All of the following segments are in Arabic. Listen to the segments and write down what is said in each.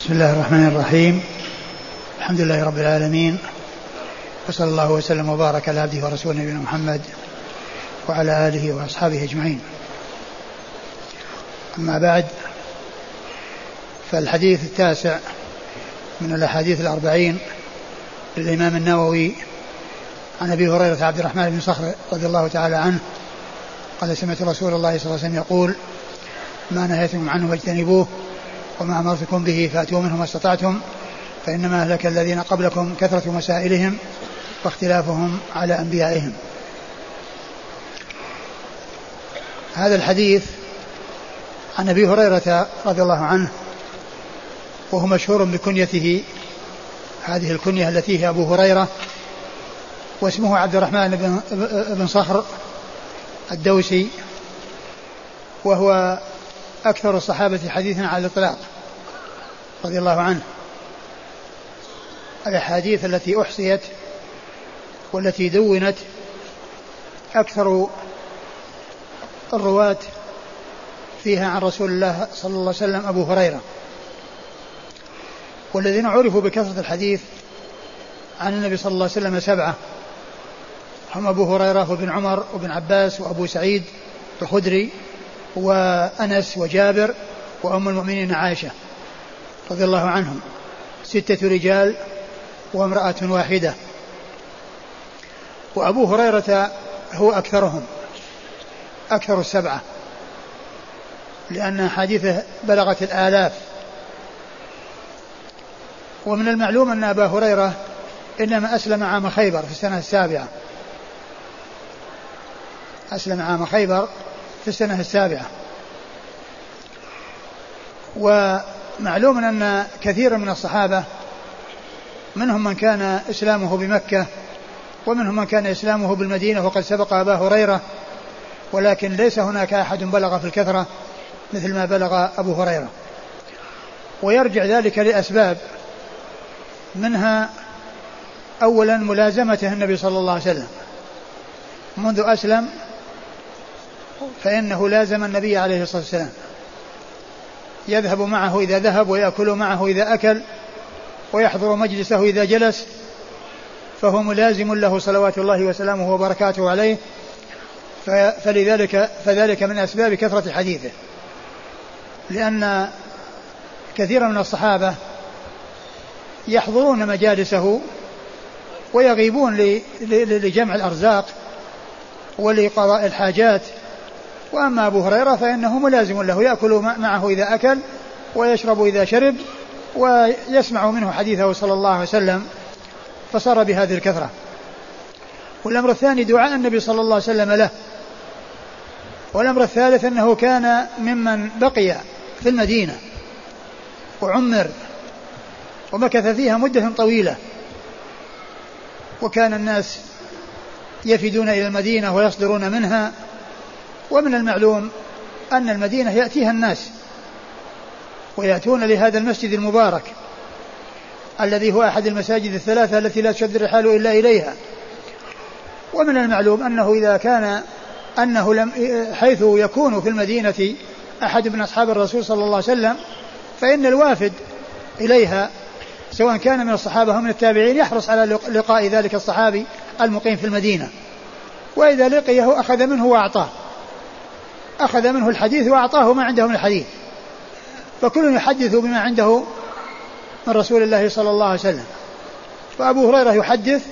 بسم الله الرحمن الرحيم. الحمد لله رب العالمين. وصلى الله وسلم وبارك على عبده ورسوله نبينا محمد وعلى آله وأصحابه أجمعين. أما بعد فالحديث التاسع من الأحاديث الأربعين للإمام النووي عن أبي هريرة عبد الرحمن بن صخر رضي الله تعالى عنه قال سمعت رسول الله صلى الله عليه وسلم يقول ما نهيتكم عنه واجتنبوه وما أمرتكم به فأتوا منه ما استطعتم فإنما أهلك الذين قبلكم كثرة مسائلهم واختلافهم على أنبيائهم. هذا الحديث عن أبي هريرة رضي الله عنه وهو مشهور بكنيته هذه الكنية التي هي أبو هريرة واسمه عبد الرحمن بن, صخر الدوسي وهو أكثر الصحابة حديثا على الإطلاق. رضي الله عنه. الأحاديث التي أحصيت والتي دونت أكثر الرواة فيها عن رسول الله صلى الله عليه وسلم أبو هريرة. والذين عرفوا بكثرة الحديث عن النبي صلى الله عليه وسلم سبعة. هم أبو هريرة وابن عمر وابن عباس وأبو سعيد الخدري وأنس وجابر وأم المؤمنين عائشة. رضي الله عنهم. ستة رجال وامرأة واحدة. وأبو هريرة هو أكثرهم أكثر السبعة. لأن حديثه بلغت الآلاف. ومن المعلوم أن أبا هريرة إنما أسلم عام خيبر في السنة السابعة. أسلم عام خيبر في السنة السابعة. ومعلوم أن كثيرا من الصحابة منهم من كان إسلامه بمكة ومنهم من كان إسلامه بالمدينة وقد سبق أبا هريرة ولكن ليس هناك أحد بلغ في الكثرة مثل ما بلغ أبو هريرة. ويرجع ذلك لأسباب منها أولا ملازمته النبي صلى الله عليه وسلم. منذ أسلم فإنه لازم النبي عليه الصلاة والسلام. يذهب معه إذا ذهب ويأكل معه إذا أكل ويحضر مجلسه إذا جلس فهو ملازم له صلوات الله وسلامه وبركاته عليه فلذلك فذلك من أسباب كثرة حديثه. لأن كثيرا من الصحابة يحضرون مجالسه ويغيبون لجمع الأرزاق ولقضاء الحاجات وأما أبو هريرة فإنه ملازم له يأكل معه إذا أكل ويشرب إذا شرب ويسمع منه حديثه صلى الله عليه وسلم فصار بهذه الكثرة. والأمر الثاني دعاء النبي صلى الله عليه وسلم له. والأمر الثالث أنه كان ممن بقي في المدينة وعمر ومكث فيها مدة طويلة. وكان الناس يفدون إلى المدينة ويصدرون منها ومن المعلوم أن المدينة يأتيها الناس ويأتون لهذا المسجد المبارك الذي هو أحد المساجد الثلاثة التي لا تشد الرحال إلا إليها. ومن المعلوم أنه إذا كان أنه لم حيث يكون في المدينة أحد من أصحاب الرسول صلى الله عليه وسلم فإن الوافد إليها سواء كان من الصحابة أو من التابعين يحرص على لقاء ذلك الصحابي المقيم في المدينة. وإذا لقيه أخذ منه وأعطاه. أخذ منه الحديث وأعطاه ما عنده من الحديث. فكل يحدث بما عنده من رسول الله صلى الله عليه وسلم. فأبو هريرة يحدث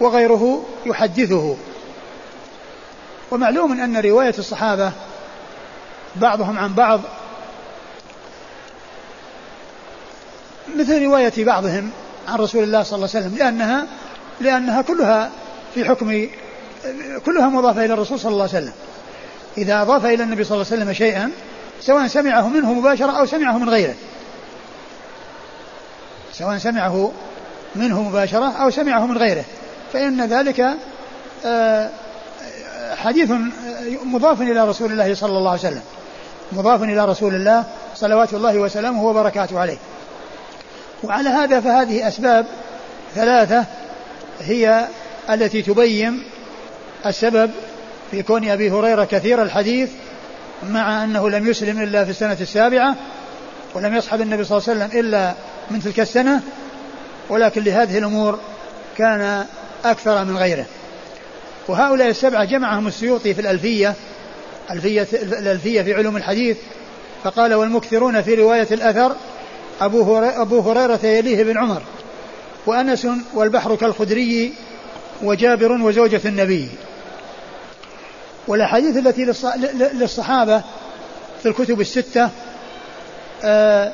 وغيره يحدثه. ومعلوم أن رواية الصحابة بعضهم عن بعض مثل رواية بعضهم عن رسول الله صلى الله عليه وسلم لأنها لأنها كلها في حكم كلها مضافة إلى الرسول صلى الله عليه وسلم. إذا أضاف إلى النبي صلى الله عليه وسلم شيئا سواء سمعه منه مباشرة أو سمعه من غيره. سواء سمعه منه مباشرة أو سمعه من غيره. فإن ذلك آه، حديث مضاف إلى رسول الله صلى الله عليه وسلم. مضاف إلى رسول الله صلوات الله وسلامه وبركاته عليه. وعلى هذا فهذه أسباب ثلاثة هي التي تبين السبب في كون أبي هريرة كثير الحديث مع أنه لم يسلم إلا في السنة السابعة ولم يصحب النبي صلى الله عليه وسلم إلا من تلك السنة ولكن لهذه الأمور كان أكثر من غيره. وهؤلاء السبعة جمعهم السيوطي في الألفية ألفية الألفية في علوم الحديث فقال والمكثرون في رواية الأثر أبو, أبو هريرة يليه بن عمر وأنس والبحر كالخدري وجابر وزوجة النبي. والأحاديث التي للصحابة في الكتب الستة آه،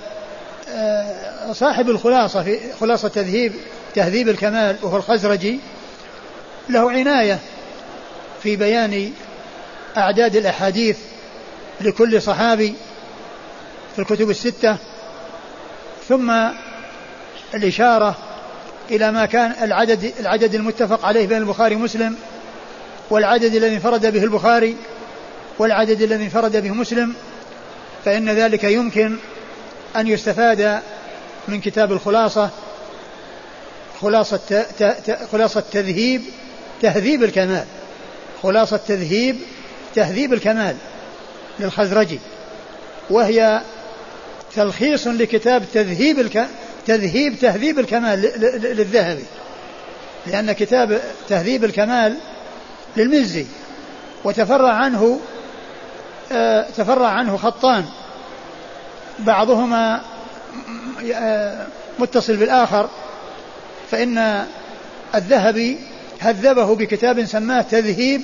آه، صاحب الخلاصة في خلاصة تذهيب تهذيب الكمال وهو الخزرجي له عناية في بيان أعداد الأحاديث لكل صحابي في الكتب الستة ثم الإشارة إلى ما كان العدد العدد المتفق عليه بين البخاري ومسلم والعدد الذي انفرد به البخاري والعدد الذي انفرد به مسلم فإن ذلك يمكن أن يستفاد من كتاب الخلاصة خلاصة خلاصة تذهيب تهذيب الكمال خلاصة تذهيب تهذيب الكمال للخزرجي وهي تلخيص لكتاب تذهيب الك... تذهيب تهذيب الكمال للذهبي لأن كتاب تهذيب الكمال للمزي. وتفرع عنه آه تفرع عنه خطان. بعضهما آه متصل بالآخر. فإن الذهبي هذبه بكتاب سماه تذهيب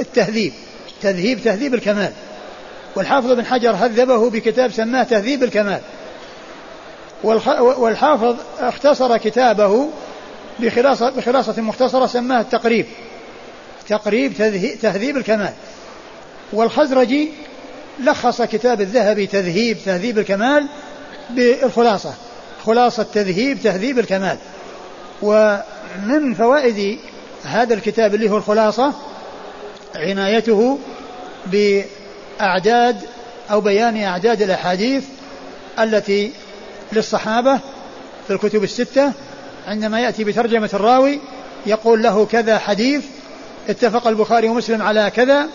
التهذيب. تذهيب تهذيب الكمال. والحافظ بن حجر هذبه بكتاب سماه تهذيب الكمال. والحافظ اختصر كتابه بخلاصة, بخلاصة مختصرة سماها التقريب. تقريب تهذيب الكمال. والخزرجي لخص كتاب الذهبي تذهيب تهذيب الكمال بالخلاصة. خلاصة تذهيب تهذيب الكمال. ومن فوائد هذا الكتاب اللي هو الخلاصة عنايته بأعداد أو بيان أعداد الأحاديث التي للصحابة في الكتب الستة. عندما يأتي بترجمة الراوي يقول له كذا حديث اتفق البخاري ومسلم على كذا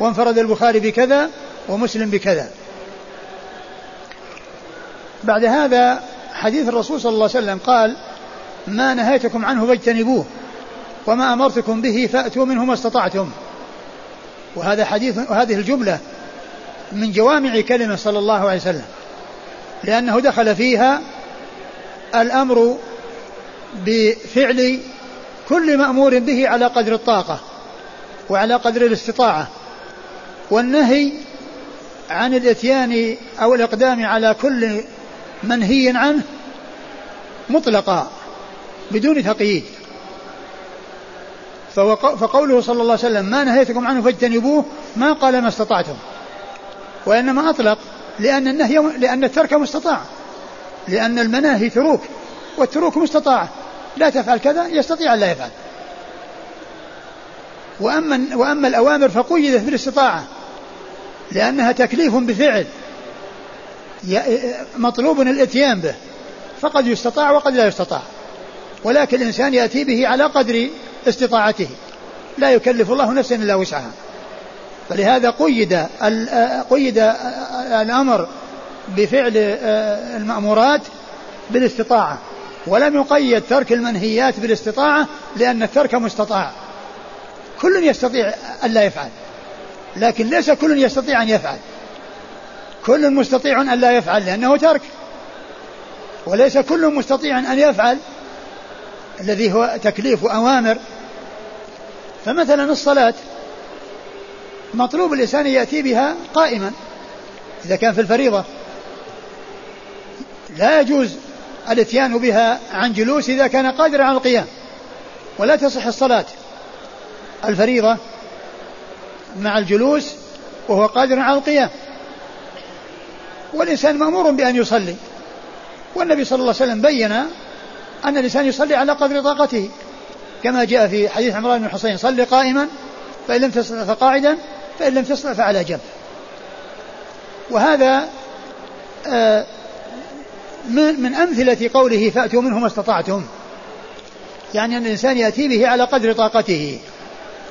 وانفرد البخاري بكذا ومسلم بكذا. بعد هذا حديث الرسول صلى الله عليه وسلم قال ما نهيتكم عنه فاجتنبوه وما أمرتكم به فأتوا منه ما استطعتم. وهذا حديث وهذه الجملة من جوامع كلمة صلى الله عليه وسلم لأنه دخل فيها الأمر بفعل كل مأمور به على قدر الطاقة. وعلى قدر الاستطاعة. والنهي عن الإتيان أو الإقدام على كل منهي عنه مطلقا بدون تقييد. فقوله صلى الله عليه وسلم ما نهيتكم عنه فاجتنبوه ما قال ما استطعتم. وإنما أطلق لأن النهي لأن الترك مستطاع. لأن المناهي تروك والتروك مستطاعة لا تفعل كذا يستطيع أن لا يفعل. وأما وأما الأوامر فقيدت بالاستطاعة لأنها تكليف بفعل مطلوب الإتيان به فقد يستطاع وقد لا يستطاع ولكن الإنسان يأتي به على قدر استطاعته لا يكلف الله نفسا إلا وسعها. فلهذا قيد قيد الأمر بفعل المأمورات بالاستطاعة ولم يقيد ترك المنهيات بالاستطاعة لأن الترك مستطاع. كل يستطيع أن لا يفعل. لكن ليس كل يستطيع أن يفعل. كل مستطيع أن لا يفعل لأنه ترك. وليس كل مستطيع أن يفعل الذي هو تكليف أوامر فمثلا الصلاة مطلوب الإنسان يأتي بها قائما إذا كان في الفريضة. لا يجوز الاتيان بها عن جلوس إذا كان قادرا على القيام. ولا تصح الصلاة. الفريضة مع الجلوس وهو قادر على القيام. والإنسان مأمور بأن يصلي. والنبي صلى الله عليه وسلم بين أن الإنسان يصلي على قدر طاقته. كما جاء في حديث عمران بن حسين صل قائما فإن لم تستطع فقاعدا فإن لم تستطع فعلى جنب. وهذا آه، من أمثلة قوله فأتوا منه ما استطعتم. يعني أن الإنسان يأتي به على قدر طاقته.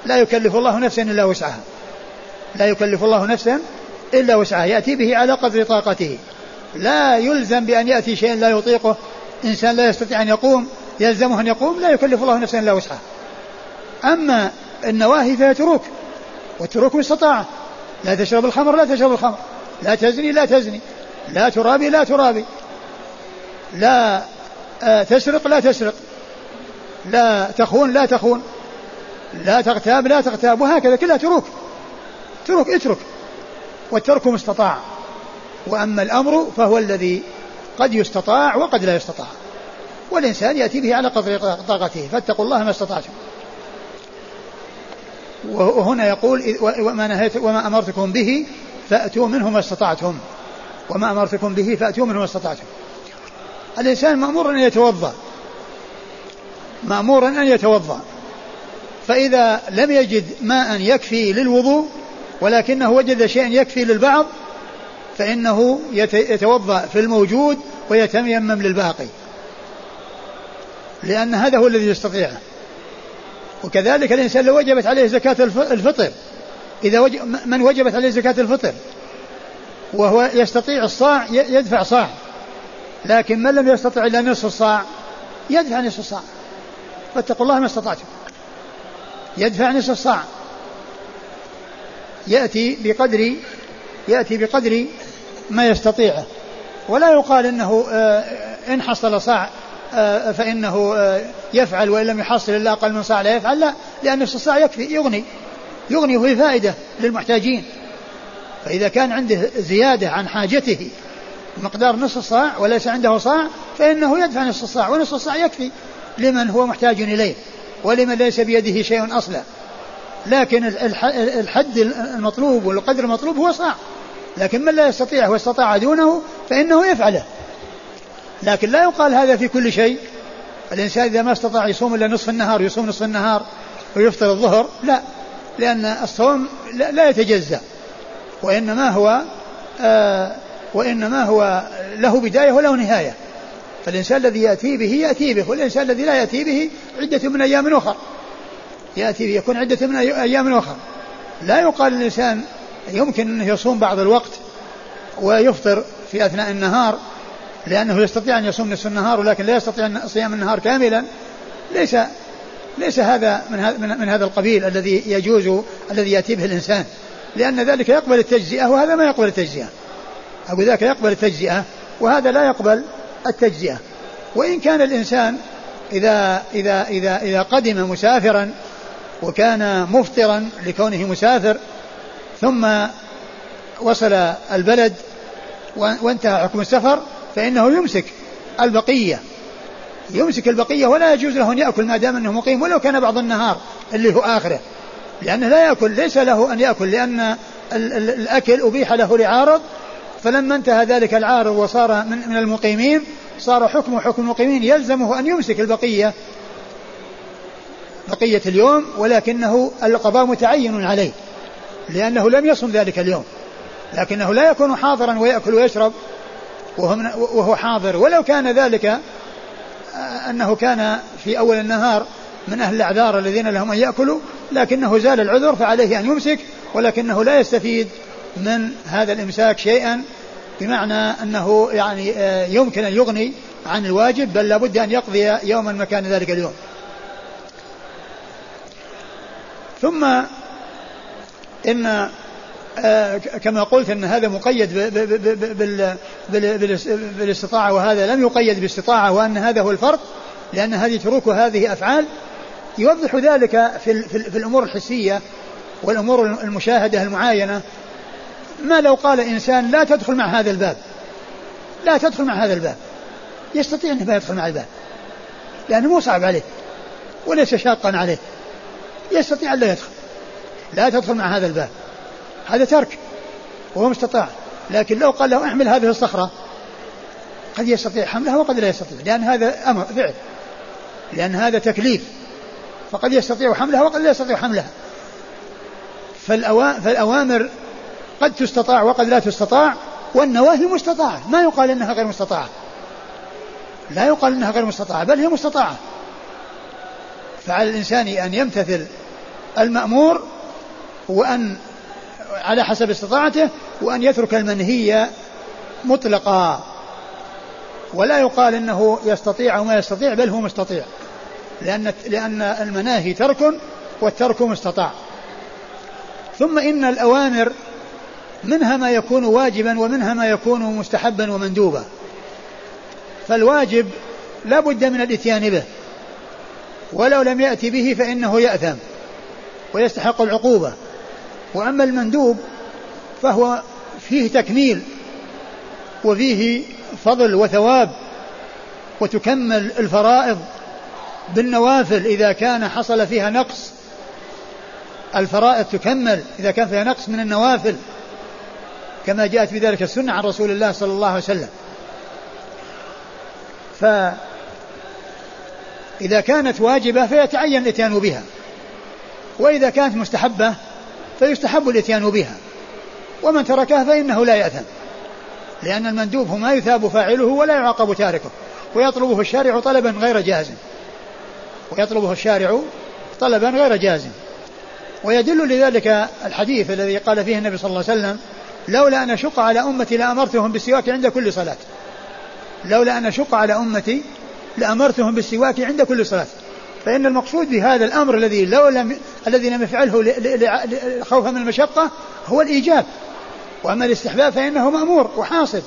لا يكلف الله نفسا إلا وسعها. لا يكلف الله نفسا إلا وسعها. يأتي به على قدر طاقته. لا يلزم بأن يأتي شيء لا يطيقه. إنسان لا يستطيع أن يقوم يلزمه أن يقوم لا يكلف الله نفسا إلا وسعها. أما النواهي فهي تروك. والتروك باستطاعة. لا تشرب الخمر لا تشرب الخمر. لا تزني لا تزني. لا ترابي لا ترابي. لا آه، تسرق لا تسرق. لا تخون لا تخون. لا تغتاب لا تغتاب وهكذا كلها تروك ترك اترك. والترك مستطاع. وأما الأمر فهو الذي قد يستطاع وقد لا يستطاع. والإنسان يأتي به على قدر طاقته. فاتقوا الله ما استطعتم. وهنا يقول وما, نهيت وما أمرتكم به فأتوا منه ما استطعتم. وما أمرتكم به فأتوا منه ما استطعتم. الإنسان مأمور أن يتوضأ. مأمور أن يتوضأ. فإذا لم يجد ماء يكفي للوضوء ولكنه وجد شيئا يكفي للبعض فإنه يتوضأ في الموجود ويتيمم للباقي. لأن هذا هو الذي يستطيعه وكذلك الإنسان لو وجبت عليه زكاة الفطر إذا وجب من وجبت عليه زكاة الفطر وهو يستطيع الصاع يدفع صاع. لكن من لم يستطع إلا نصف الصاع يدفع نصف الصاع. فاتقوا الله ما استطعتم. يدفع نصف الصاع يأتي بقدر يأتي بقدر ما يستطيعه. ولا يقال إنه آه، إن حصل صاع آه، فإنه آه، يفعل وإن لم يحصل إلا أقل من صاع لا يفعل. لا لأن نصف الصاع يكفي يغني. يغني وفي فائدة للمحتاجين. فإذا كان عنده زيادة عن حاجته مقدار نصف الصاع وليس عنده صاع فإنه يدفع نصف الصاع ونصف الصاع يكفي لمن هو محتاج إليه. ولمن ليس بيده شيء أصلا. لكن الحد المطلوب والقدر المطلوب هو صاع. لكن من لا يستطيع واستطاع دونه فإنه يفعله. لكن لا يقال هذا في كل شيء. الإنسان إذا ما استطاع يصوم إلا نصف النهار يصوم نصف النهار ويفطر الظهر لا. لأن الصوم لا يتجزأ. وإنما هو آه وإنما هو له بداية وله نهاية. فالإنسان الذي يأتي به يأتي به والإنسان الذي لا يأتي به عدة من أيام أخرى. يأتي يكون عدة من أيام أخرى. لا يقال للإنسان يمكن أنه يصوم بعض الوقت ويفطر في أثناء النهار لأنه يستطيع أن يصوم نصف النهار ولكن لا يستطيع صيام النهار كاملا. ليس ليس هذا من هذا من هذا القبيل الذي يجوز الذي يأتي به الإنسان. لأن ذلك يقبل التجزئة وهذا ما يقبل التجزئة. أقول ذاك يقبل التجزئة وهذا لا يقبل التجزئة. وإن كان الإنسان إذا إذا إذا إذا قدم مسافرا وكان مفطرا لكونه مسافر ثم وصل البلد وانتهى حكم السفر فإنه يمسك البقية. يمسك البقية ولا يجوز له أن يأكل ما دام أنه مقيم ولو كان بعض النهار اللي هو آخره. لأنه لا يأكل ليس له أن يأكل لأن الأكل أبيح له لعارض فلما انتهى ذلك العارض وصار من, من المقيمين صار حكم حكم المقيمين يلزمه أن يمسك البقية بقية اليوم ولكنه القضاء متعين عليه لأنه لم يصم ذلك اليوم لكنه لا يكون حاضرا ويأكل ويشرب وهو, وهو حاضر. ولو كان ذلك آه، أنه كان في أول النهار من أهل الأعذار الذين لهم أن يأكلوا لكنه زال العذر فعليه أن يمسك ولكنه لا يستفيد. من هذا الإمساك شيئا بمعنى أنه يعني آه، يمكن أن يغني عن الواجب بل لابد أن يقضي يوما مكان ذلك اليوم. ثم إن آه، كما قلت أن هذا مقيد بالاستطاعة وهذا لم يقيد باستطاعة وأن هذا هو الفرق لأن هذه تروك هذه أفعال. يوضح ذلك في, في الأمور الحسية والأمور المشاهدة المعاينة ما لو قال إنسان لا تدخل مع هذا الباب. لا تدخل مع هذا الباب. يستطيع أنه ما يدخل مع الباب. لأنه مو صعب عليه. وليس شاقا عليه. يستطيع أن لا يدخل. لا تدخل مع هذا الباب. هذا ترك. وهو مستطاع. لكن لو قال له احمل هذه الصخرة قد يستطيع. حملها وقد لا يستطيع. لأن هذا أمر فعل. لأن هذا تكليف. فقد يستطيع حملها وقد لا يستطيع حملها. فالأوامر قد تستطاع وقد لا تستطاع والنواهي مستطاعة. ما يقال إنها غير مستطاعة. لا يقال إنها غير مستطاعة بل هي مستطاعة. فعلى الإنسان أن يمتثل المأمور وأن على حسب استطاعته وأن يترك المنهي مطلقا. ولا يقال إنه يستطيع أو ما يستطيع بل هو مستطيع. لأن لأن المناهي ترك والترك مستطاع. ثم إن الأوامر منها ما يكون واجبا ومنها ما يكون مستحبا ومندوبا. فالواجب لا بد من الإتيان به. ولو لم يأتي به فإنه يأثم ويستحق العقوبة. وأما المندوب فهو فيه تكميل وفيه فضل وثواب وتكمل الفرائض بالنوافل. إذا كان حصل فيها نقص الفرائض تكمل. إذا كان فيها نقص من النوافل كما جاءت بذلك السنة عن رسول الله صلى الله عليه وسلم. فإذا كانت واجبة فيتعين الإتيان بها. وإذا كانت مستحبة فيستحب الإتيان بها. ومن تركها فإنه لا يأثم. لأن المندوب هو ما يثاب فاعله ولا يعاقب تاركه. ويطلبه الشارع طلبا غير جازم ويطلبه الشارع طلبا غير جازم ويدل لذلك الحديث الذي قال فيه النبي صلى الله عليه وسلم لولا أن أشق على أمتي لأمرتهم بالسواك عند كل صلاة. لولا أن أشق على أمتي لأمرتهم بالسواك عند كل صلاة. فإن المقصود بهذا الأمر الذي لو لم الذي لم يفعله خوفا من المشقة هو الإيجاب. وأما الاستحباب فإنه مأمور وحاصل.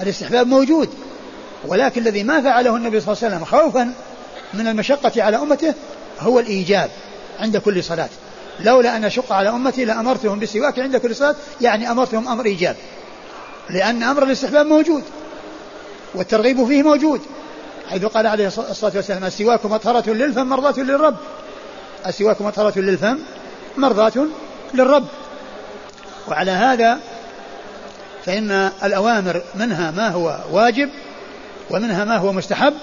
الاستحباب موجود. ولكن الذي ما فعله النبي صلى الله عليه وسلم خوفا من المشقة على أمته هو الإيجاب عند كل صلاة. لولا أن أشق على أمتي لأمرتهم بالسواك عند كل صلاة يعني أمرتهم أمر إيجاب. لأن أمر الاستحباب موجود والترغيب فيه موجود. حيث قال عليه الصلاة والسلام السواك مطهرة للفم مرضاة للرب. السواك مطهرة للفم مرضاة للرب. وعلى هذا فإن الأوامر منها ما هو واجب ومنها ما هو مستحب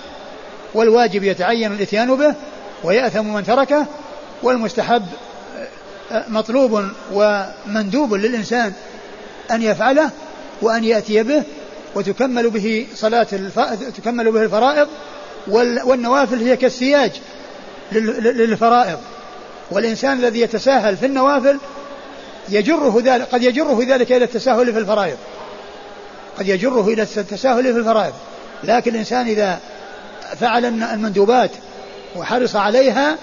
والواجب يتعين الإتيان به ويأثم من تركه والمستحب مطلوب ومندوب للإنسان أن يفعله وأن يأتي به وتكمل به صلاة الف... تكمل به الفرائض والنوافل هي كالسياج للفرائض. والإنسان الذي يتساهل في النوافل يجره ذلك قد يجره ذلك إلى التساهل في الفرائض. قد يجره إلى التساهل في الفرائض. لكن الإنسان إذا فعل المندوبات وحرص عليها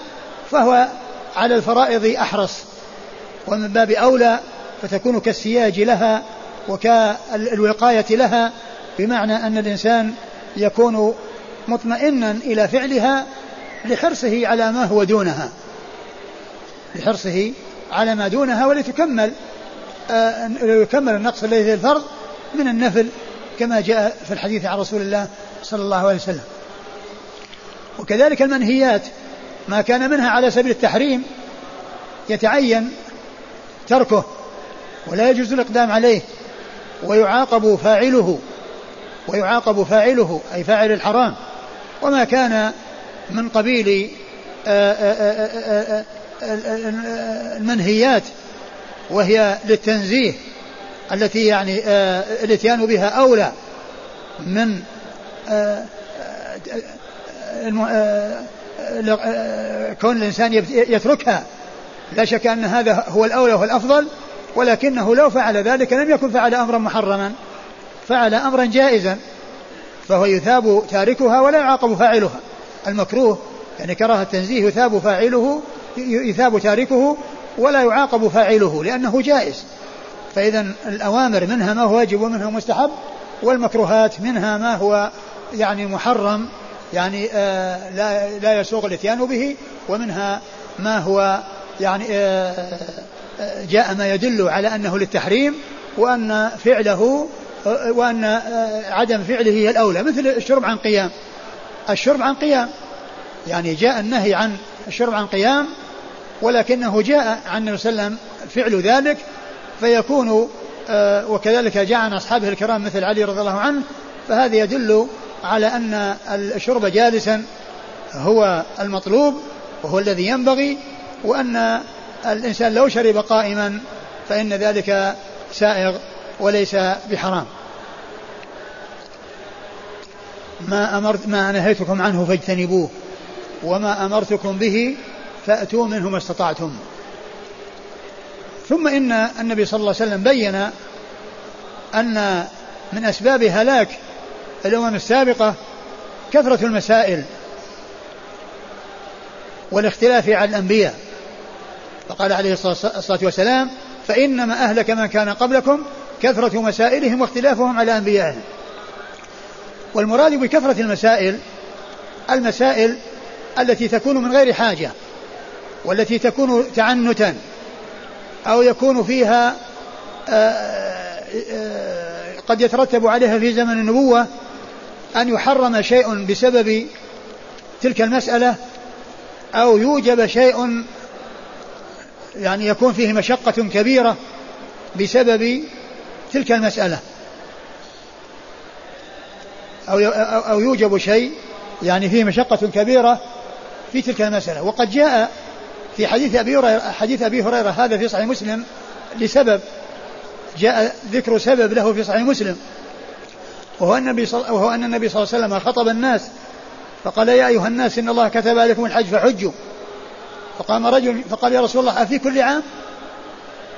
فهو على الفرائض أحرص. ومن باب أولى فتكون كالسياج لها وكالوقاية لها بمعنى أن الإنسان يكون مطمئنا إلى فعلها لحرصه على ما هو دونها لحرصه على ما دونها ولتكمل آه يكمل النقص الذي في الفرض من النفل كما جاء في الحديث عن رسول الله صلى الله عليه وسلم. وكذلك المنهيات ما كان منها على سبيل التحريم يتعين تركه ولا يجوز الإقدام عليه ويعاقب فاعله ويعاقب فاعله أي فاعل الحرام وما كان من قبيل آه، آه، آه، المنهيات وهي للتنزيه التي يعني الاتيان بها أولى من كون الإنسان يتركها لا شك أن هذا هو الأولى والأفضل ولكنه لو فعل ذلك لم يكن فعل أمرا محرما. فعل أمرا جائزا فهو يثاب تاركها ولا يعاقب فاعلها. المكروه يعني كراهة التنزيه يثاب فاعله يثاب تاركه ولا يعاقب فاعله لأنه جائز. فإذا الأوامر منها ما هو واجب ومنها مستحب والمكروهات منها ما هو يعني محرم يعني آه لا لا يسوغ الإتيان به ومنها ما هو يعني آه جاء ما يدل على أنه للتحريم وأن فعله وأن عدم فعله هي الأولى مثل الشرب عن قيام. الشرب عن قيام. يعني جاء النهي عن الشرب عن قيام ولكنه جاء عن النبي صلى الله عليه وسلم فعل ذلك فيكون وكذلك جاء عن أصحابه الكرام مثل علي رضي الله عنه فهذا يدل على أن الشرب جالسا هو المطلوب وهو الذي ينبغي وأن الإنسان لو شرب قائما فإن ذلك سائغ وليس بحرام. ما أمرت ما نهيتكم عنه فاجتنبوه. وما أمرتكم به فأتوا منه ما استطعتم. ثم إن النبي صلى الله عليه وسلم بين أن من أسباب هلاك الأمم السابقة كثرة المسائل والاختلاف على الأنبياء. فقال عليه الصلاة والسلام فإنما أهلك من كان قبلكم كثرة مسائلهم واختلافهم على أنبيائهم. والمراد بكثرة المسائل المسائل التي تكون من غير حاجة والتي تكون تعنتا أو يكون فيها آه، آه، قد يترتب عليها في زمن النبوة أن يحرم شيء بسبب تلك المسألة أو يوجب شيء يعني يكون فيه مشقة كبيرة بسبب تلك المسألة. أو أو يوجب شيء يعني فيه مشقة كبيرة في تلك المسألة. وقد جاء في حديث أبي هريرة حديث أبي هريرة هذا في صحيح مسلم لسبب. جاء ذكر سبب له في صحيح مسلم. وهو أن النبي صلى الله عليه وسلم خطب الناس فقال يا أيها الناس إن الله كتب عليكم الحج فحجوا. فقام رجل فقال يا رسول الله أفي كل عام؟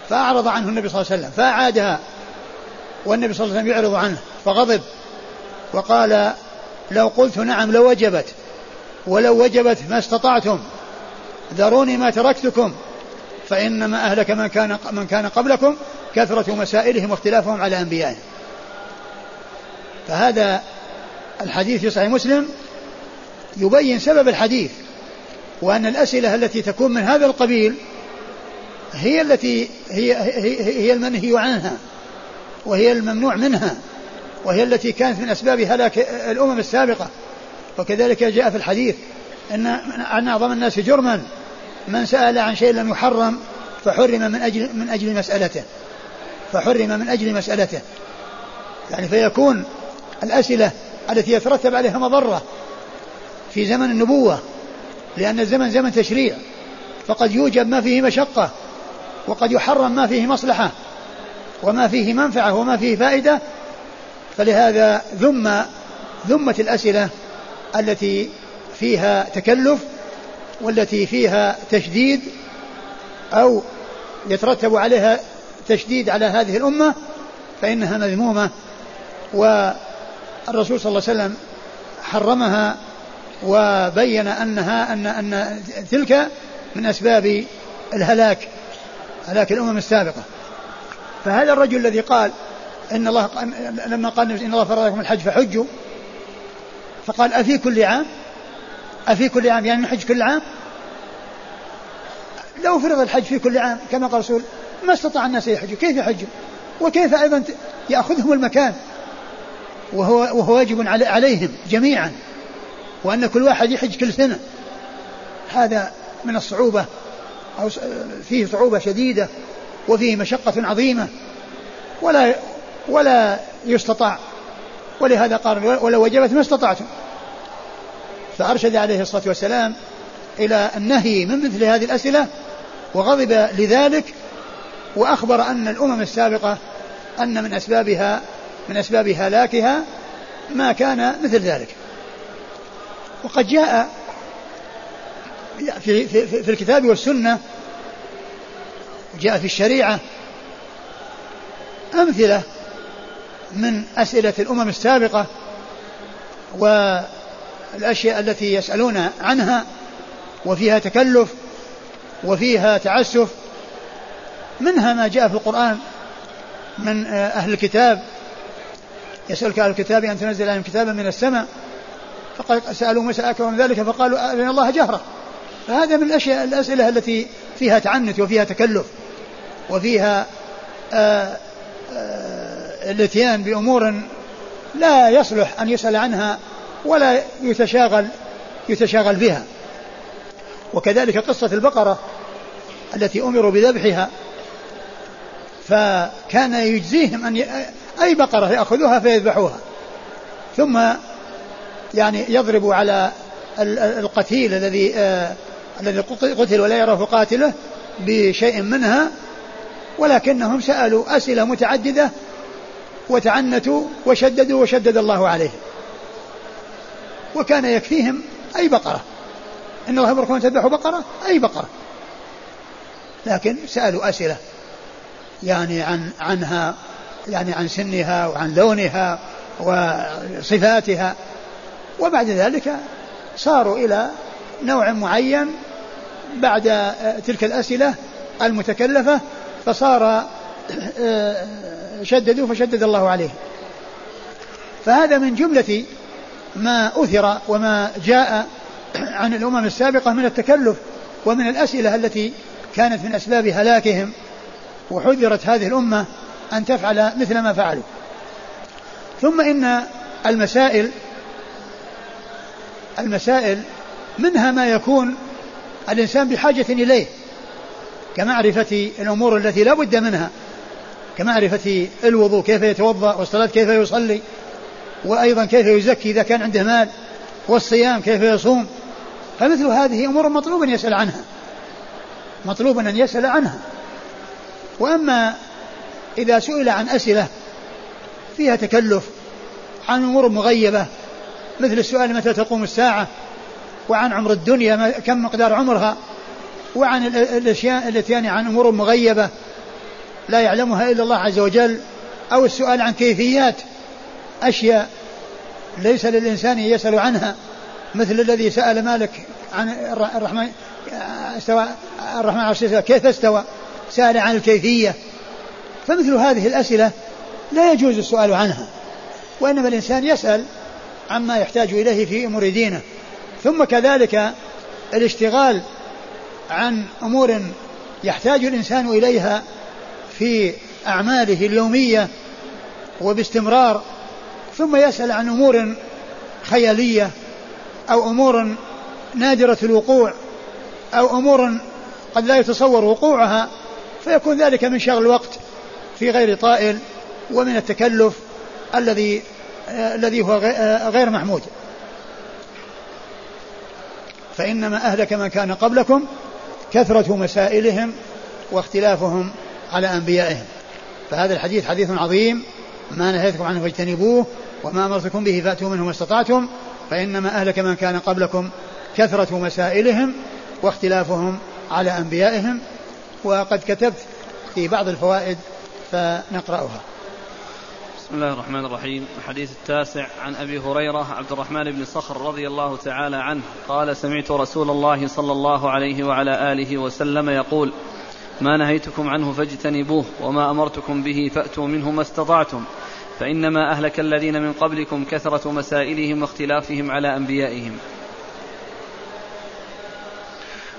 فأعرض عنه النبي صلى الله عليه وسلم فأعادها والنبي صلى الله عليه وسلم يعرض عنه فغضب وقال لو قلت نعم لوجبت ولو وجبت ما استطعتم ذروني ما تركتكم فإنما أهلك من كان من كان قبلكم كثرة مسائلهم واختلافهم على أنبيائهم. فهذا الحديث في صحيح مسلم يبين سبب الحديث وأن الأسئلة التي تكون من هذا القبيل هي التي هي هي, هي المنهي عنها وهي الممنوع منها وهي التي كانت من أسباب هلاك الأمم السابقة. وكذلك جاء في الحديث أن أن أعظم الناس جرما من سأل عن شيء لم يحرم فحرم من أجل من أجل مسألته فحرم من أجل مسألته. يعني فيكون الأسئلة التي يترتب عليها مضرة في زمن النبوة لأن الزمن زمن تشريع. فقد يوجب ما فيه مشقة وقد يحرم ما فيه مصلحة وما فيه منفعة وما فيه فائدة. فلهذا ذم ذمت الأسئلة التي فيها تكلف والتي فيها تشديد أو يترتب عليها تشديد على هذه الأمة فإنها مذمومة. والرسول صلى الله عليه وسلم حرمها وبين أنها أن أن تلك من أسباب الهلاك هلاك الأمم السابقة. فهذا الرجل الذي قال إن الله لما قال إن الله فرض لكم الحج فحجوا فقال أفي كل عام؟ أفي كل عام يعني نحج كل عام؟ لو فرض الحج في كل عام كما قال الرسول ما استطاع الناس يحجوا كيف يحجوا؟ وكيف أيضا يأخذهم المكان؟ وهو, وهو واجب عليهم جميعا. وأن كل واحد يحج كل سنة. هذا من الصعوبة أو فيه صعوبة شديدة وفيه مشقة عظيمة. ولا ولا يستطاع. ولهذا قال ولو وجبت ما استطعتم فأرشد عليه الصلاة والسلام إلى النهي من مثل هذه الأسئلة وغضب لذلك وأخبر أن الأمم السابقة أن من أسبابها من أسباب هلاكها ما كان مثل ذلك. وقد جاء في, في, في الكتاب والسنة جاء في الشريعة أمثلة من أسئلة الأمم السابقة والأشياء التي يسألون عنها وفيها تكلف وفيها تعسف. منها ما جاء في القرآن من أهل الكتاب يسألك أهل الكتاب أن تنزل عليهم كتابا من السماء. فقد سألوا موسى أكبر من ذلك فقالوا أرنا الله جهرة. فهذا من الأشياء الأسئلة التي فيها تعنت وفيها تكلف وفيها آآ آآ الاتيان بأمور لا يصلح أن يسأل عنها ولا يتشاغل يتشاغل بها. وكذلك قصة البقرة التي أمروا بذبحها فكان يجزيهم أن ي... أي بقرة يأخذوها فيذبحوها. ثم يعني يضرب على القتيل الذي آه الذي قتل ولا يعرف قاتله بشيء منها ولكنهم سألوا أسئلة متعددة وتعنتوا وشددوا وشدد الله عليهم. وكان يكفيهم أي بقرة. إن الله يأمركم أن تذبحوا بقرة أي بقرة. لكن سألوا أسئلة يعني عن عنها يعني عن سنها وعن لونها وصفاتها. وبعد ذلك صاروا إلى نوع معين بعد تلك الأسئلة المتكلفة فصار آه، شددوا فشدد الله عليه. فهذا من جملة ما أثر وما جاء عن الأمم السابقة من التكلف ومن الأسئلة التي كانت من أسباب هلاكهم وحذرت هذه الأمة أن تفعل مثل ما فعلوا. ثم إن المسائل المسائل منها ما يكون الإنسان بحاجة إليه كمعرفة الأمور التي لا بد منها كمعرفة الوضوء كيف يتوضأ والصلاة كيف يصلي وأيضا كيف يزكي إذا كان عنده مال والصيام كيف يصوم. فمثل هذه أمور مطلوب أن يسأل عنها مطلوب أن يسأل عنها. وأما إذا سئل عن أسئلة فيها تكلف عن أمور مغيبة مثل السؤال متى تقوم الساعة وعن عمر الدنيا كم مقدار عمرها وعن الأشياء التي يعني عن أمور مغيبة لا يعلمها إلا الله عز وجل أو السؤال عن كيفيات أشياء ليس للإنسان يسأل عنها مثل الذي سأل مالك عن الرحمن استوى الرحمن على استوى كيف استوى؟ سأل عن الكيفية. فمثل هذه الأسئلة لا يجوز السؤال عنها وإنما الإنسان يسأل عما يحتاج إليه في أمور دينه. ثم كذلك الاشتغال عن أمور يحتاج الإنسان إليها في أعماله اليومية وباستمرار. ثم يسأل عن أمور خيالية أو أمور نادرة الوقوع أو أمور قد لا يتصور وقوعها فيكون ذلك من شغل الوقت في غير طائل ومن التكلف الذي الذي هو آه غير محمود. فإنما أهلك من كان قبلكم كثرة مسائلهم واختلافهم على أنبيائهم. فهذا الحديث حديث عظيم. ما نهيتكم عنه فاجتنبوه وما أمرتكم به فأتوا منه ما استطعتم. فإنما أهلك من كان قبلكم كثرة مسائلهم واختلافهم على أنبيائهم. وقد كتبت في بعض الفوائد فنقرأها. بسم الله الرحمن الرحيم. الحديث التاسع عن أبي هريرة عبد الرحمن بن صخر رضي الله تعالى عنه قال سمعت رسول الله صلى الله عليه وعلى آله وسلم يقول ما نهيتكم عنه فاجتنبوه وما أمرتكم به فأتوا منه ما استطعتم فإنما أهلك الذين من قبلكم كثرة مسائلهم واختلافهم على أنبيائهم.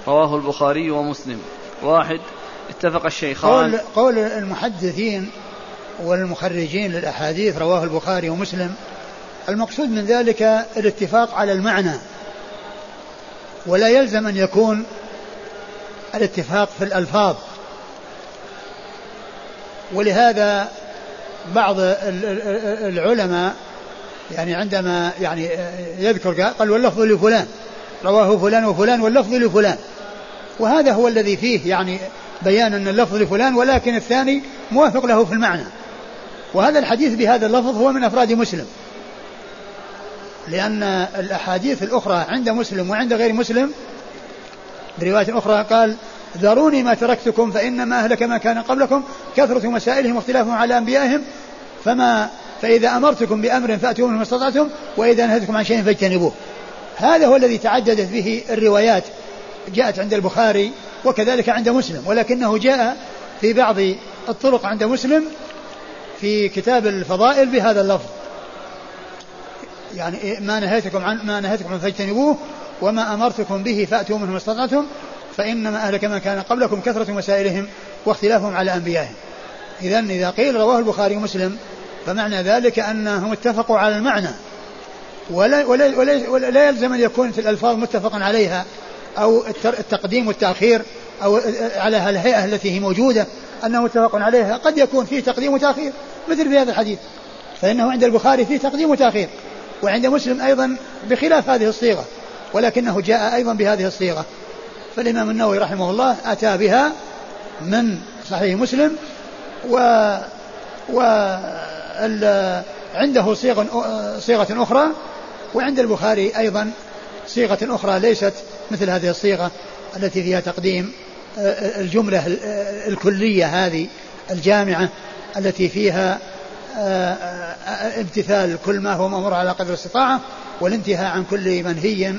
رواه البخاري ومسلم. واحد اتفق الشيخان. قول, قول المحدثين والمخرجين للأحاديث رواه البخاري ومسلم المقصود من ذلك الاتفاق على المعنى. ولا يلزم أن يكون الاتفاق في الألفاظ. ولهذا بعض العلماء يعني عندما يعني يذكر قال واللفظ لفلان رواه فلان وفلان واللفظ لفلان. وهذا هو الذي فيه يعني بيان أن اللفظ لفلان ولكن الثاني موافق له في المعنى. وهذا الحديث بهذا اللفظ هو من أفراد مسلم. لأن الأحاديث الأخرى عند مسلم وعند غير مسلم برواية أخرى قال ذروني ما تركتكم فإنما أهلك ما كان قبلكم كثرة مسائلهم واختلافهم على أنبيائهم فما فإذا أمرتكم بأمر فأتوا منه ما استطعتم وإذا نهيتكم عن شيء فاجتنبوه. هذا هو الذي تعددت به الروايات جاءت عند البخاري وكذلك عند مسلم ولكنه جاء في بعض الطرق عند مسلم في كتاب الفضائل بهذا اللفظ. يعني ما نهيتكم عن ما نهيتكم عن فاجتنبوه وما أمرتكم به فأتوا منه ما استطعتم فإنما أهلك من كان قبلكم كثرة مسائلهم واختلافهم على أنبيائهم. اذا إذا قيل رواه البخاري ومسلم فمعنى ذلك أنهم اتفقوا على المعنى. ولا ولا ولا, ولا يلزم أن يكون في الألفاظ متفق عليها أو التقديم والتأخير أو على الهيئة التي هي موجودة انه متفق عليها. قد يكون فيه تقديم وتأخير. مثل في هذا الحديث. فإنه عند البخاري فيه تقديم وتأخير وعند مسلم أيضا بخلاف هذه الصيغة ولكنه جاء أيضا بهذه الصيغة. فالإمام النووي رحمه الله أتى بها من صحيح مسلم و و عنده صيغ صيغة أخرى وعند البخاري أيضا صيغة أخرى ليست مثل هذه الصيغة التي فيها تقديم الجملة الكلية هذه الجامعة. التي فيها آه، آه، امتثال كل ما هو مأمور على قدر الاستطاعة والانتهاء عن كل منهي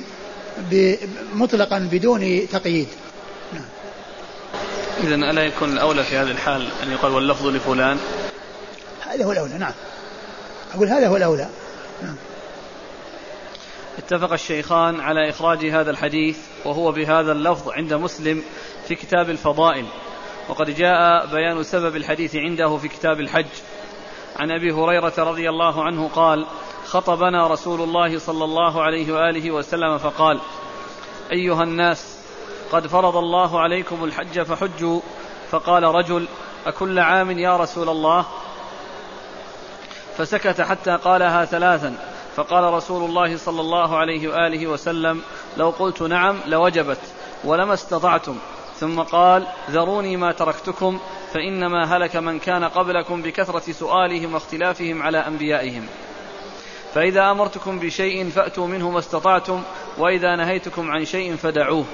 مطلقا بدون تقييد. نعم. إذا ألا يكون الأولى في هذه الحال أن يقال واللفظ لفلان؟ هذا هو الأولى نعم. أقول هذا هو الأولى. نعم. اتفق الشيخان على إخراج هذا الحديث وهو بهذا اللفظ عند مسلم في كتاب الفضائل. وقد جاء بيان سبب الحديث عنده في كتاب الحج. عن أبي هريرة رضي الله عنه قال خطبنا رسول الله صلى الله عليه وآله وسلم فقال أيها الناس قد فرض الله عليكم الحج فحجوا. فقال رجل أكل عام يا رسول الله؟ فسكت حتى قالها ثلاثا. فقال رسول الله صلى الله عليه وآله وسلم لو قلت نعم لوجبت ولما استطعتم. ثم قال ذروني ما تركتكم فإنما هلك من كان قبلكم بكثرة سؤالهم واختلافهم على أنبيائهم. فإذا أمرتكم بشيء فأتوا منه ما استطعتم وإذا نهيتكم عن شيء فدعوه.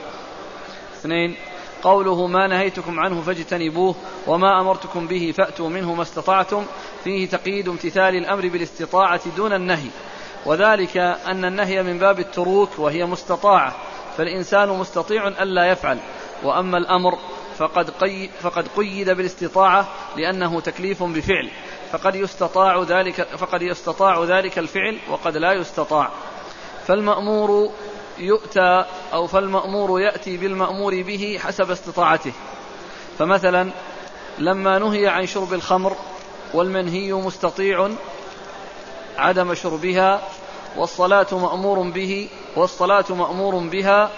اثنين قوله ما نهيتكم عنه فاجتنبوه وما أمرتكم به فأتوا منه ما استطعتم فيه تقييد امتثال الأمر بالاستطاعة دون النهي. وذلك أن النهي من باب التروك وهي مستطاعة فالإنسان مستطيع الا يفعل. وأما الأمر فقد, قي فقد قيد بالاستطاعة لأنه تكليف بفعل. فقد يستطاع ذلك فقد يستطاع ذلك الفعل وقد لا يستطاع. فالمأمور يؤتى أو فالمأمور يأتي بالمأمور به حسب استطاعته. فمثلا لما نهي عن شرب الخمر والمنهي مستطيع عدم شربها والصلاة مأمور به والصلاة مأمور بها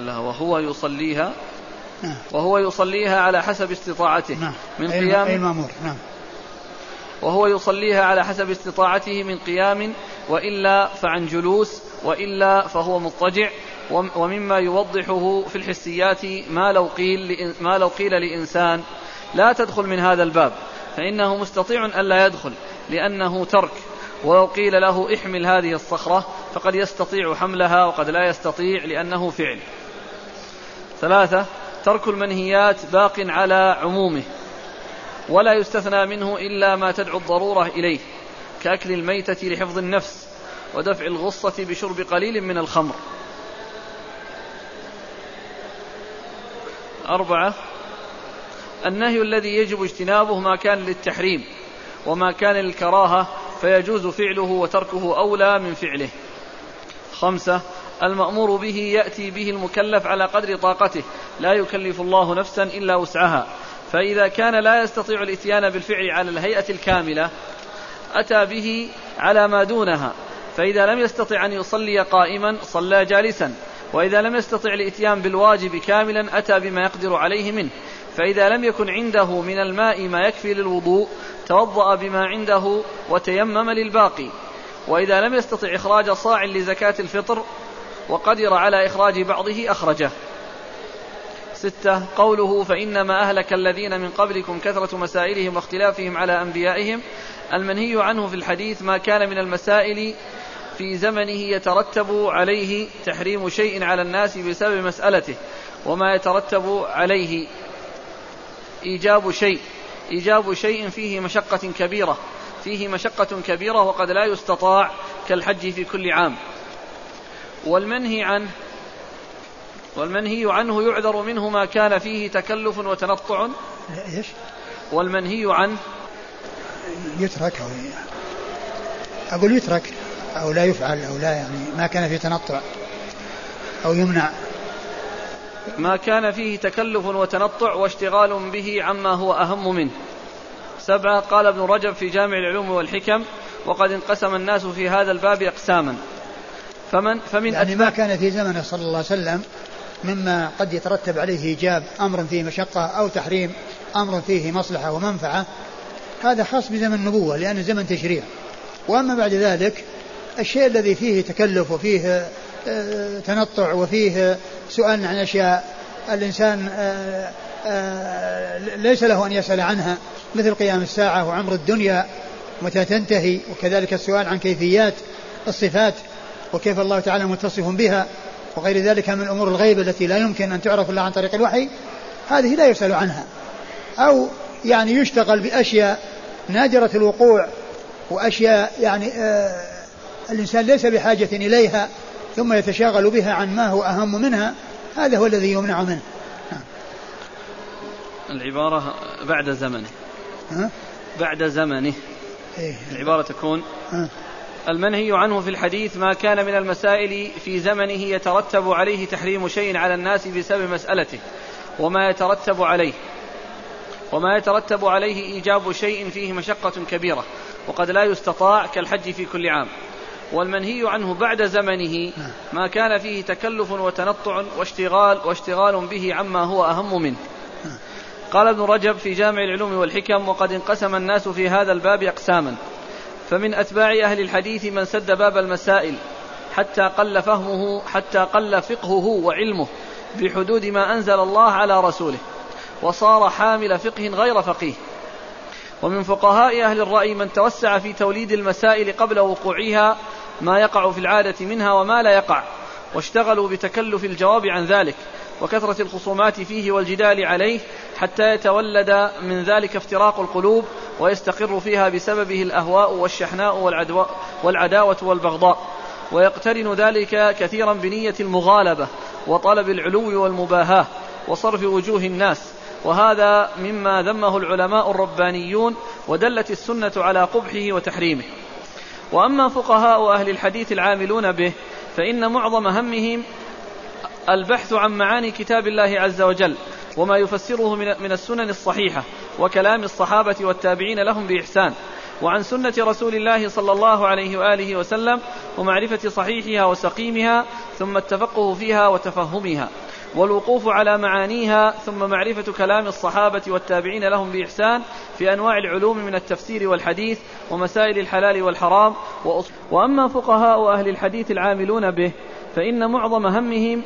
لعلها وهو يصليها نعم. وهو يصليها على حسب استطاعته. نعم. من قيام المأمور نعم. وهو يصليها على حسب استطاعته من قيام وإلا فعن جلوس وإلا فهو مضطجع ومما يوضحه في الحسيات ما لو قيل ما لو قيل لإنسان لا تدخل من هذا الباب. فإنه مستطيع ألا يدخل لأنه ترك. ولو قيل له احمل هذه الصخرة فقد يستطيع حملها وقد لا يستطيع لأنه فعل. ثلاثة ترك المنهيات باق على عمومه ولا يستثنى منه إلا ما تدعو الضرورة إليه كأكل الميتة لحفظ النفس ودفع الغصة بشرب قليل من الخمر. أربعة النهي الذي يجب اجتنابه ما كان للتحريم وما كان للكراهة فيجوز فعله وتركه أولى من فعله. خمسة المأمور به يأتي به المكلف على قدر طاقته. لا يكلف الله نفسا إلا وسعها. فإذا كان لا يستطيع الإتيان بالفعل على الهيئة الكاملة أتى به على ما دونها. فإذا لم يستطع أن يصلي قائما صلى جالسا. وإذا لم يستطع الإتيان بالواجب كاملا أتى بما يقدر عليه منه. فإذا لم يكن عنده من الماء ما يكفي للوضوء توضأ بما عنده وتيمم للباقي. وإذا لم يستطع إخراج صاع لزكاة الفطر وقدر على إخراج بعضه أخرجه. ستة قوله فإنما أهلك الذين من قبلكم كثرة مسائلهم واختلافهم على أنبيائهم. المنهي عنه في الحديث ما كان من المسائل في زمنه يترتب عليه تحريم شيء على الناس بسبب مسألته وما يترتب عليه إيجاب شيء. إيجاب شيء فيه مشقة كبيرة فيه مشقة كبيرة وقد لا يستطاع كالحج في كل عام. والمنهي عنه والمنهي عنه يعذر منه ما كان فيه تكلف وتنطع. إيش؟ والمنهي عنه يترك أو أقول يترك أو لا يفعل أو لا يعني ما كان فيه تنطع أو يمنع. ما كان فيه تكلف وتنطع واشتغال به عما هو أهم منه. سبعة قال ابن رجب في جامع العلوم والحكم وقد انقسم الناس في هذا الباب أقساما. فمن فمن يعني ما كان في زمنه صلى الله عليه وسلم مما قد يترتب عليه إيجاب أمر فيه مشقة أو تحريم أمر فيه مصلحة ومنفعة هذا خاص بزمن النبوة لأنه زمن تشريع. وأما بعد ذلك الشيء الذي فيه تكلف وفيه آه، تنطع وفيه سؤال عن أشياء الإنسان آه، آه، ليس له أن يسأل عنها مثل قيام الساعة وعمر الدنيا متى تنتهي وكذلك السؤال عن كيفيات الصفات وكيف الله تعالى متصف بها وغير ذلك من الأمور الغيبة التي لا يمكن أن تعرف إلا عن طريق الوحي هذه لا يسأل عنها أو يعني يشتغل بأشياء نادرة الوقوع وأشياء يعني آه الإنسان ليس بحاجة إليها ثم يتشاغل بها عن ما هو أهم منها هذا هو الذي يمنع منه العبارة بعد زمنه؟ بعد زمنه إيه؟ العبارة تكون ها؟ المنهي عنه في الحديث ما كان من المسائل في زمنه يترتب عليه تحريم شيء على الناس بسبب مسألته وما يترتب عليه وما يترتب عليه إيجاب شيء فيه مشقة كبيرة وقد لا يستطاع كالحج في كل عام. والمنهي عنه بعد زمنه ما كان فيه تكلف وتنطع واشتغال واشتغال به عما هو أهم منه. قال ابن رجب في جامع العلوم والحكم وقد انقسم الناس في هذا الباب أقساما فمن أتباع أهل الحديث من سد باب المسائل حتى قل فهمه حتى قل فقهه وعلمه بحدود ما أنزل الله على رسوله وصار حامل فقه غير فقيه. ومن فقهاء أهل الرأي من توسع في توليد المسائل قبل وقوعها ما يقع في العادة منها وما لا يقع واشتغلوا بتكلف الجواب عن ذلك وكثرة الخصومات فيه والجدال عليه حتى يتولد من ذلك افتراق القلوب ويستقر فيها بسببه الأهواء والشحناء والعداوة والبغضاء. ويقترن ذلك كثيرا بنية المغالبة وطلب العلو والمباهاة وصرف وجوه الناس. وهذا مما ذمه العلماء الربانيون ودلت السنة على قبحه وتحريمه. وأما فقهاء أهل الحديث العاملون به فإن معظم همهم البحث عن معاني كتاب الله عز وجل. وما يفسره من السنن الصحيحة وكلام الصحابة والتابعين لهم بإحسان. وعن سنة رسول الله صلى الله عليه وآله وسلم ومعرفة صحيحها وسقيمها ثم التفقه فيها وتفهمها. والوقوف على معانيها ثم معرفة كلام الصحابة والتابعين لهم بإحسان في أنواع العلوم من التفسير والحديث ومسائل الحلال والحرام. وأما فقهاء أهل الحديث العاملون به فإن معظم همهم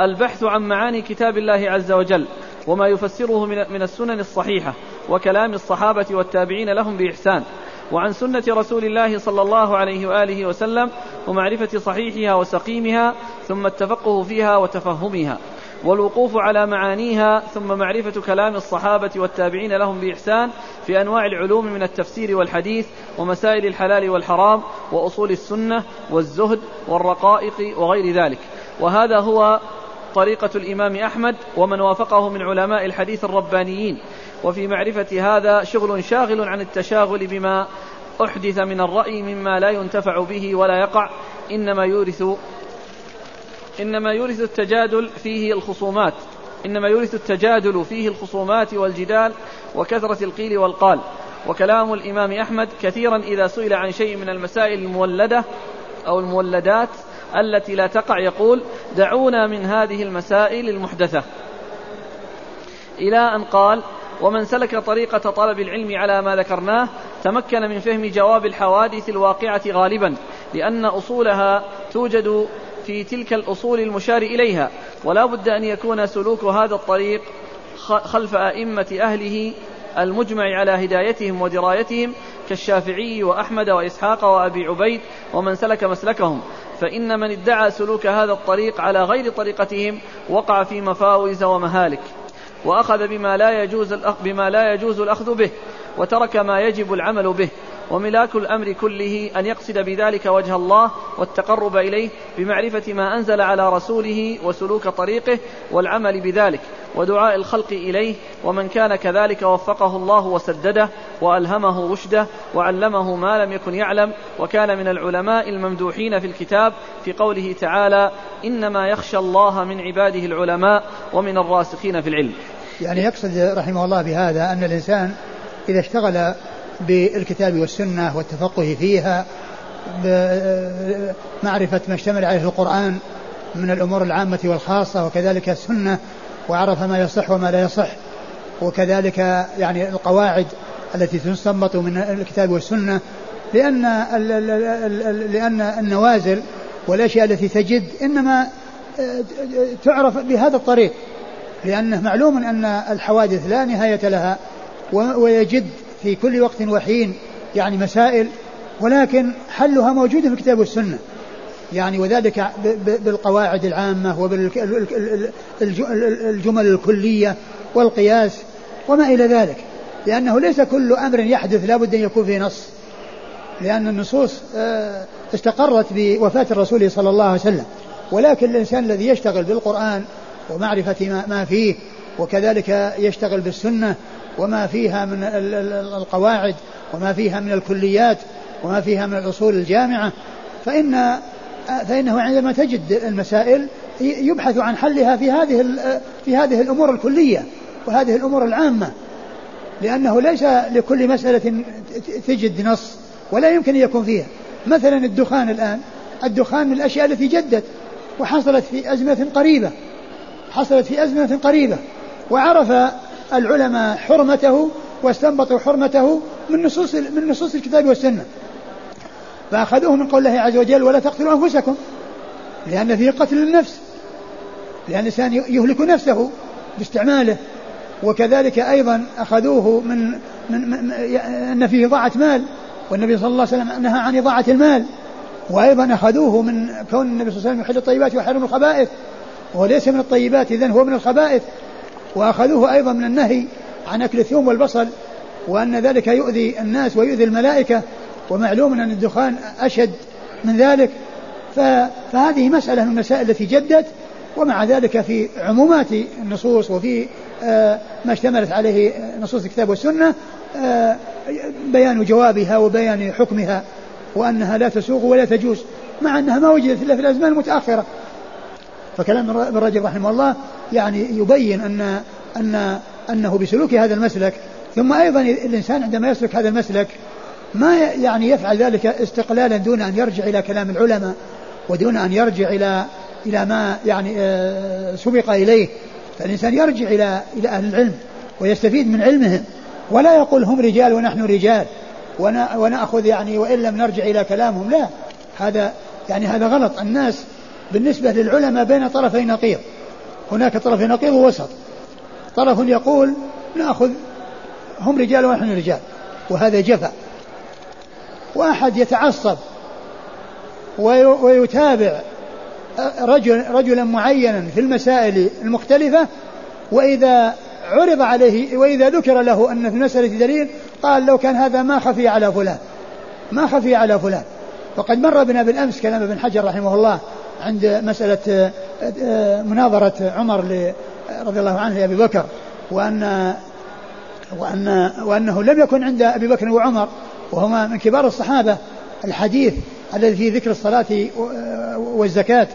البحث عن معاني كتاب الله عز وجل وما يفسره من السنن الصحيحة وكلام الصحابة والتابعين لهم بإحسان. وعن سنة رسول الله صلى الله عليه وآله وسلم ومعرفة صحيحها وسقيمها ثم التفقه فيها وتفهمها. والوقوف على معانيها ثم معرفة كلام الصحابة والتابعين لهم بإحسان في أنواع العلوم من التفسير والحديث ومسائل الحلال والحرام وأصول السنة والزهد والرقائق وغير ذلك. وهذا هو طريقة الإمام أحمد ومن وافقه من علماء الحديث الربانيين. وفي معرفة هذا شغل شاغل عن التشاغل بما أحدث من الرأي مما لا ينتفع به ولا يقع إنما يورث إنما يورث التجادل فيه الخصومات إنما يورث التجادل فيه الخصومات والجدال وكثرة القيل والقال. وكلام الإمام أحمد كثيرا إذا سئل عن شيء من المسائل المولدة أو المولدات التي لا تقع يقول دعونا من هذه المسائل المحدثة. إلى أن قال ومن سلك طريقة طلب العلم على ما ذكرناه تمكن من فهم جواب الحوادث الواقعة غالبا لأن أصولها توجد في تلك الأصول المشار إليها ولا بد أن يكون سلوك هذا الطريق خلف أئمة أهله المجمع على هدايتهم ودرايتهم كالشافعي وأحمد وإسحاق وأبي عبيد ومن سلك مسلكهم. فإن من ادعى سلوك هذا الطريق على غير طريقتهم وقع في مفاوز ومهالك وأخذ بما لا يجوز بما لا يجوز الأخذ به وترك ما يجب العمل به. وملاك الأمر كله أن يقصد بذلك وجه الله والتقرب إليه بمعرفة ما أنزل على رسوله وسلوك طريقه والعمل بذلك ودعاء الخلق إليه ومن كان كذلك وفقه الله وسدده وألهمه رشده وعلمه ما لم يكن يعلم وكان من العلماء الممدوحين في الكتاب في قوله تعالى إنما يخشى الله من عباده العلماء ومن الراسخين في العلم. يعني يقصد رحمه الله بهذا أن الإنسان إذا اشتغل بالكتاب والسنة والتفقه فيها بمعرفة ما اشتمل عليه القرآن من الأمور العامة والخاصة وكذلك السنة وعرف ما يصح وما لا يصح وكذلك يعني القواعد التي تستنبط من الكتاب والسنة لأن لأن النوازل والأشياء التي تجد إنما تعرف بهذا الطريق لأنه معلوم أن الحوادث لا نهاية لها ويجد في كل وقت وحين يعني مسائل ولكن حلها موجود في الكتاب والسنة. يعني وذلك بالقواعد العامة وبالجمل الكلية والقياس وما إلى ذلك. لأنه ليس كل أمر يحدث لا بد أن يكون فيه نص. لأن النصوص آه، استقرت بوفاة الرسول صلى الله عليه وسلم. ولكن الإنسان الذي يشتغل بالقرآن ومعرفة ما فيه وكذلك يشتغل بالسنة وما فيها من القواعد وما فيها من الكليات وما فيها من الأصول الجامعة فإن فإنه عندما تجد المسائل يبحث عن حلها في هذه في هذه الأمور الكلية وهذه الأمور العامة لأنه ليس لكل مسألة تجد نص ولا يمكن أن يكون فيها. مثلا الدخان الآن الدخان من الأشياء التي جدت وحصلت في أزمة قريبة حصلت في أزمة قريبة وعرف العلماء حرمته واستنبطوا حرمته من نصوص من نصوص الكتاب والسنة. فأخذوه من قول الله عز وجل ولا تقتلوا أنفسكم لأن فيه قتل النفس لأن الإنسان يهلك نفسه باستعماله. وكذلك أيضا أخذوه من, من, من أن فيه ضاعة مال والنبي صلى الله عليه وسلم نهى عن إضاعة المال. وأيضا أخذوه من كون النبي صلى الله عليه وسلم يحل الطيبات ويحرم الخبائث وهو ليس من الطيبات إذن هو من الخبائث. وأخذوه أيضا من النهي عن أكل الثوم والبصل وأن ذلك يؤذي الناس ويؤذي الملائكة ومعلوم أن الدخان أشد من ذلك. فهذه مسألة من المسائل التي جدت ومع ذلك في عمومات النصوص وفي آه، ما اشتملت عليه نصوص الكتاب والسنة آه، بيان جوابها وبيان حكمها وأنها لا تسوق ولا تجوز مع أنها ما وجدت إلا في الأزمان المتأخرة. فكلام ابن رجب رحمه الله يعني يبين أن أن أنه بسلوك هذا المسلك ثم أيضا الإنسان عندما يسلك هذا المسلك ما يعني يفعل ذلك استقلالا دون أن يرجع إلى كلام العلماء ودون أن يرجع إلى إلى ما يعني آه، سبق إليه. فالإنسان يرجع إلى إلى أهل العلم ويستفيد من علمهم ولا يقول هم رجال ونحن رجال ونأخذ يعني وإن لم نرجع إلى كلامهم لا. هذا يعني هذا غلط. الناس بالنسبة للعلماء بين طرفي نقيض. هناك طرف نقيض ووسط. طرف يقول نأخذ هم رجال ونحن رجال وهذا جفا. واحد يتعصب ويتابع رجل رجلا معينا في المسائل المختلفة وإذا عرض عليه وإذا ذكر له أن في المسألة دليل قال لو كان هذا ما خفي على فلان ما خفي على فلان. وقد مر بنا بالأمس كلام ابن حجر رحمه الله عند مسألة مناظرة عمر رضي الله عنه لأبي بكر وأن وأن وأنه لم يكن عند أبي بكر وعمر وهما من كبار الصحابة. الحديث الذي فيه ذكر الصلاة والزكاة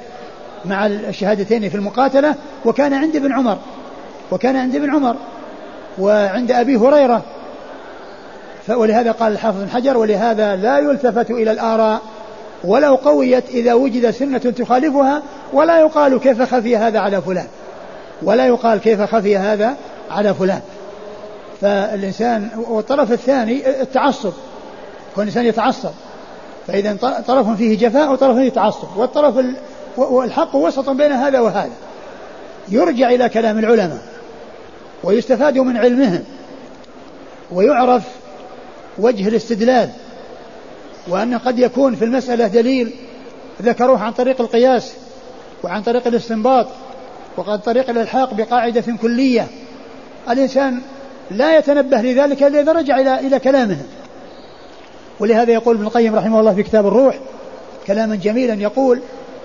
مع الشهادتين في المقاتلة وكان عند ابن عمر وكان عند ابن عمر وعند أبي هريرة. ولهذا قال الحافظ بن حجر ولهذا لا يلتفت إلى الآراء. ولو قويت إذا وجد سنة تخالفها ولا يقال كيف خفي هذا على فلان. ولا يقال كيف خفي هذا على فلان. فالإنسان والطرف الثاني التعصب. كون الإنسان يتعصب. فإذا طرف فيه جفاء وطرف فيه تعصب. والطرف والحق وسط بين هذا وهذا. يرجع إلى كلام العلماء. ويستفاد من علمهم. ويعرف وجه الاستدلال. وأن قد يكون في المسألة دليل ذكروه عن طريق القياس وعن طريق الاستنباط وعن طريق الإلحاق بقاعدة كلية. الإنسان لا يتنبه لذلك إلا إذا رجع إلى إلى كلامهم ولهذا يقول ابن القيم رحمه الله في كتاب الروح كلاما جميلا يقول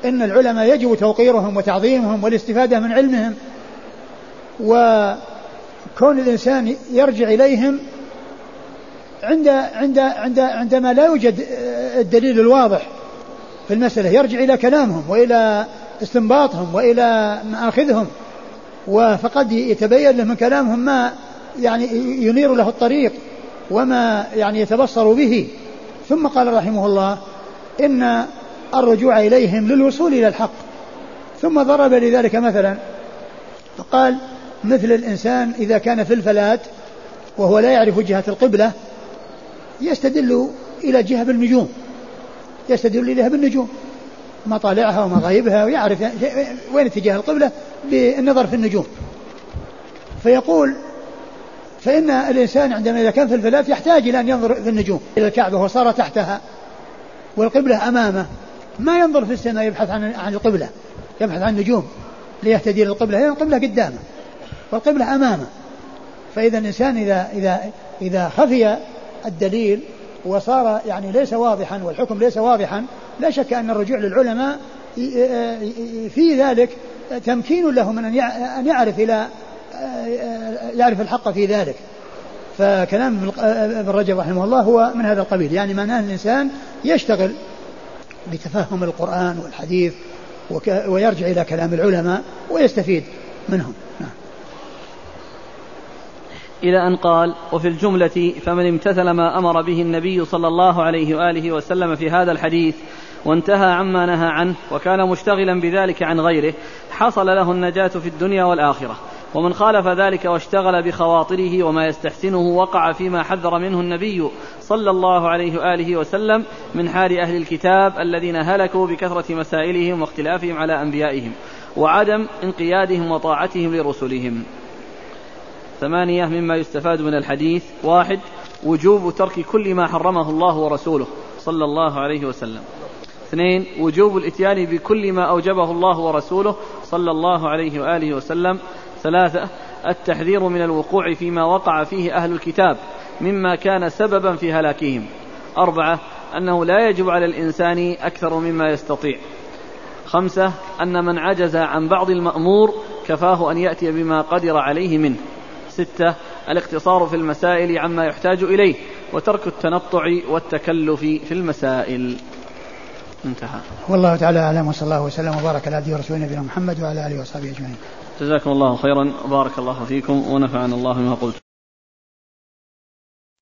إن العلماء يجب توقيرهم وتعظيمهم والاستفادة من علمهم وكون الإنسان يرجع إليهم عند عند عند عندما لا يوجد الدليل الواضح في المسألة يرجع إلى كلامهم وإلى استنباطهم وإلى مآخذهم فقد يتبين له من كلامهم ما يعني ينير له الطريق وما يعني يتبصر به. ثم قال رحمه الله إن الرجوع إليهم للوصول إلى الحق. ثم ضرب لذلك مثلا فقال مثل الإنسان إذا كان في الفلاة وهو لا يعرف جهة القبلة يستدل إلى جهة بالنجوم. يستدل إليها بالنجوم. مطالعها ومغايبها ويعرف وين اتجاه القبلة بالنظر في النجوم. فيقول فإن الإنسان عندما إذا كان في الفلاة يحتاج إلى أن ينظر في النجوم. إلى الكعبة وصار تحتها والقبلة أمامه. ما ينظر في السماء يبحث عن عن القبلة يبحث عن النجوم ليهتدي للقبلة. هي القبلة قدامه والقبلة أمامه. فإذا الإنسان إذا إذا إذا خفي الدليل وصار يعني ليس واضحا والحكم ليس واضحا لا شك أن الرجوع للعلماء في ذلك تمكين له من أن يعرف إلى يعرف الحق في ذلك. فكلام ابن رجب رحمه الله هو من هذا القبيل. يعني معناه الإنسان يشتغل بتفهم القرآن والحديث ويرجع إلى كلام العلماء ويستفيد منهم. نعم. إلى أن قال وفي الجملة فمن امتثل ما أمر به النبي صلى الله عليه وآله وسلم في هذا الحديث وانتهى عما نهى عنه وكان مشتغلا بذلك عن غيره حصل له النجاة في الدنيا والآخرة ومن خالف ذلك واشتغل بخواطره وما يستحسنه وقع فيما حذر منه النبي صلى الله عليه وآله وسلم من حال أهل الكتاب الذين هلكوا بكثرة مسائلهم واختلافهم على أنبيائهم وعدم انقيادهم وطاعتهم لرسلهم. ثمانيه مما يستفاد من الحديث واحد وجوب ترك كل ما حرمه الله ورسوله صلى الله عليه وسلم. اثنين وجوب الإتيان بكل ما أوجبه الله ورسوله صلى الله عليه وآله وسلم. ثلاثة التحذير من الوقوع فيما وقع فيه أهل الكتاب مما كان سببا في هلاكهم. أربعة أنه لا يجب على الإنسان أكثر مما يستطيع. خمسة أن من عجز عن بعض المأمور كفاه أن يأتي بما قدر عليه منه. ستة الاقتصار في المسائل عما يحتاج إليه وترك التنطع والتكلف في المسائل. انتهى. والله تعالى أعلم وصلى الله وسلم وبارك على عبده ورسوله نبينا محمد وعلى آله وصحبه أجمعين. جزاكم الله خيرا بارك الله فيكم ونفعنا الله بما قلتم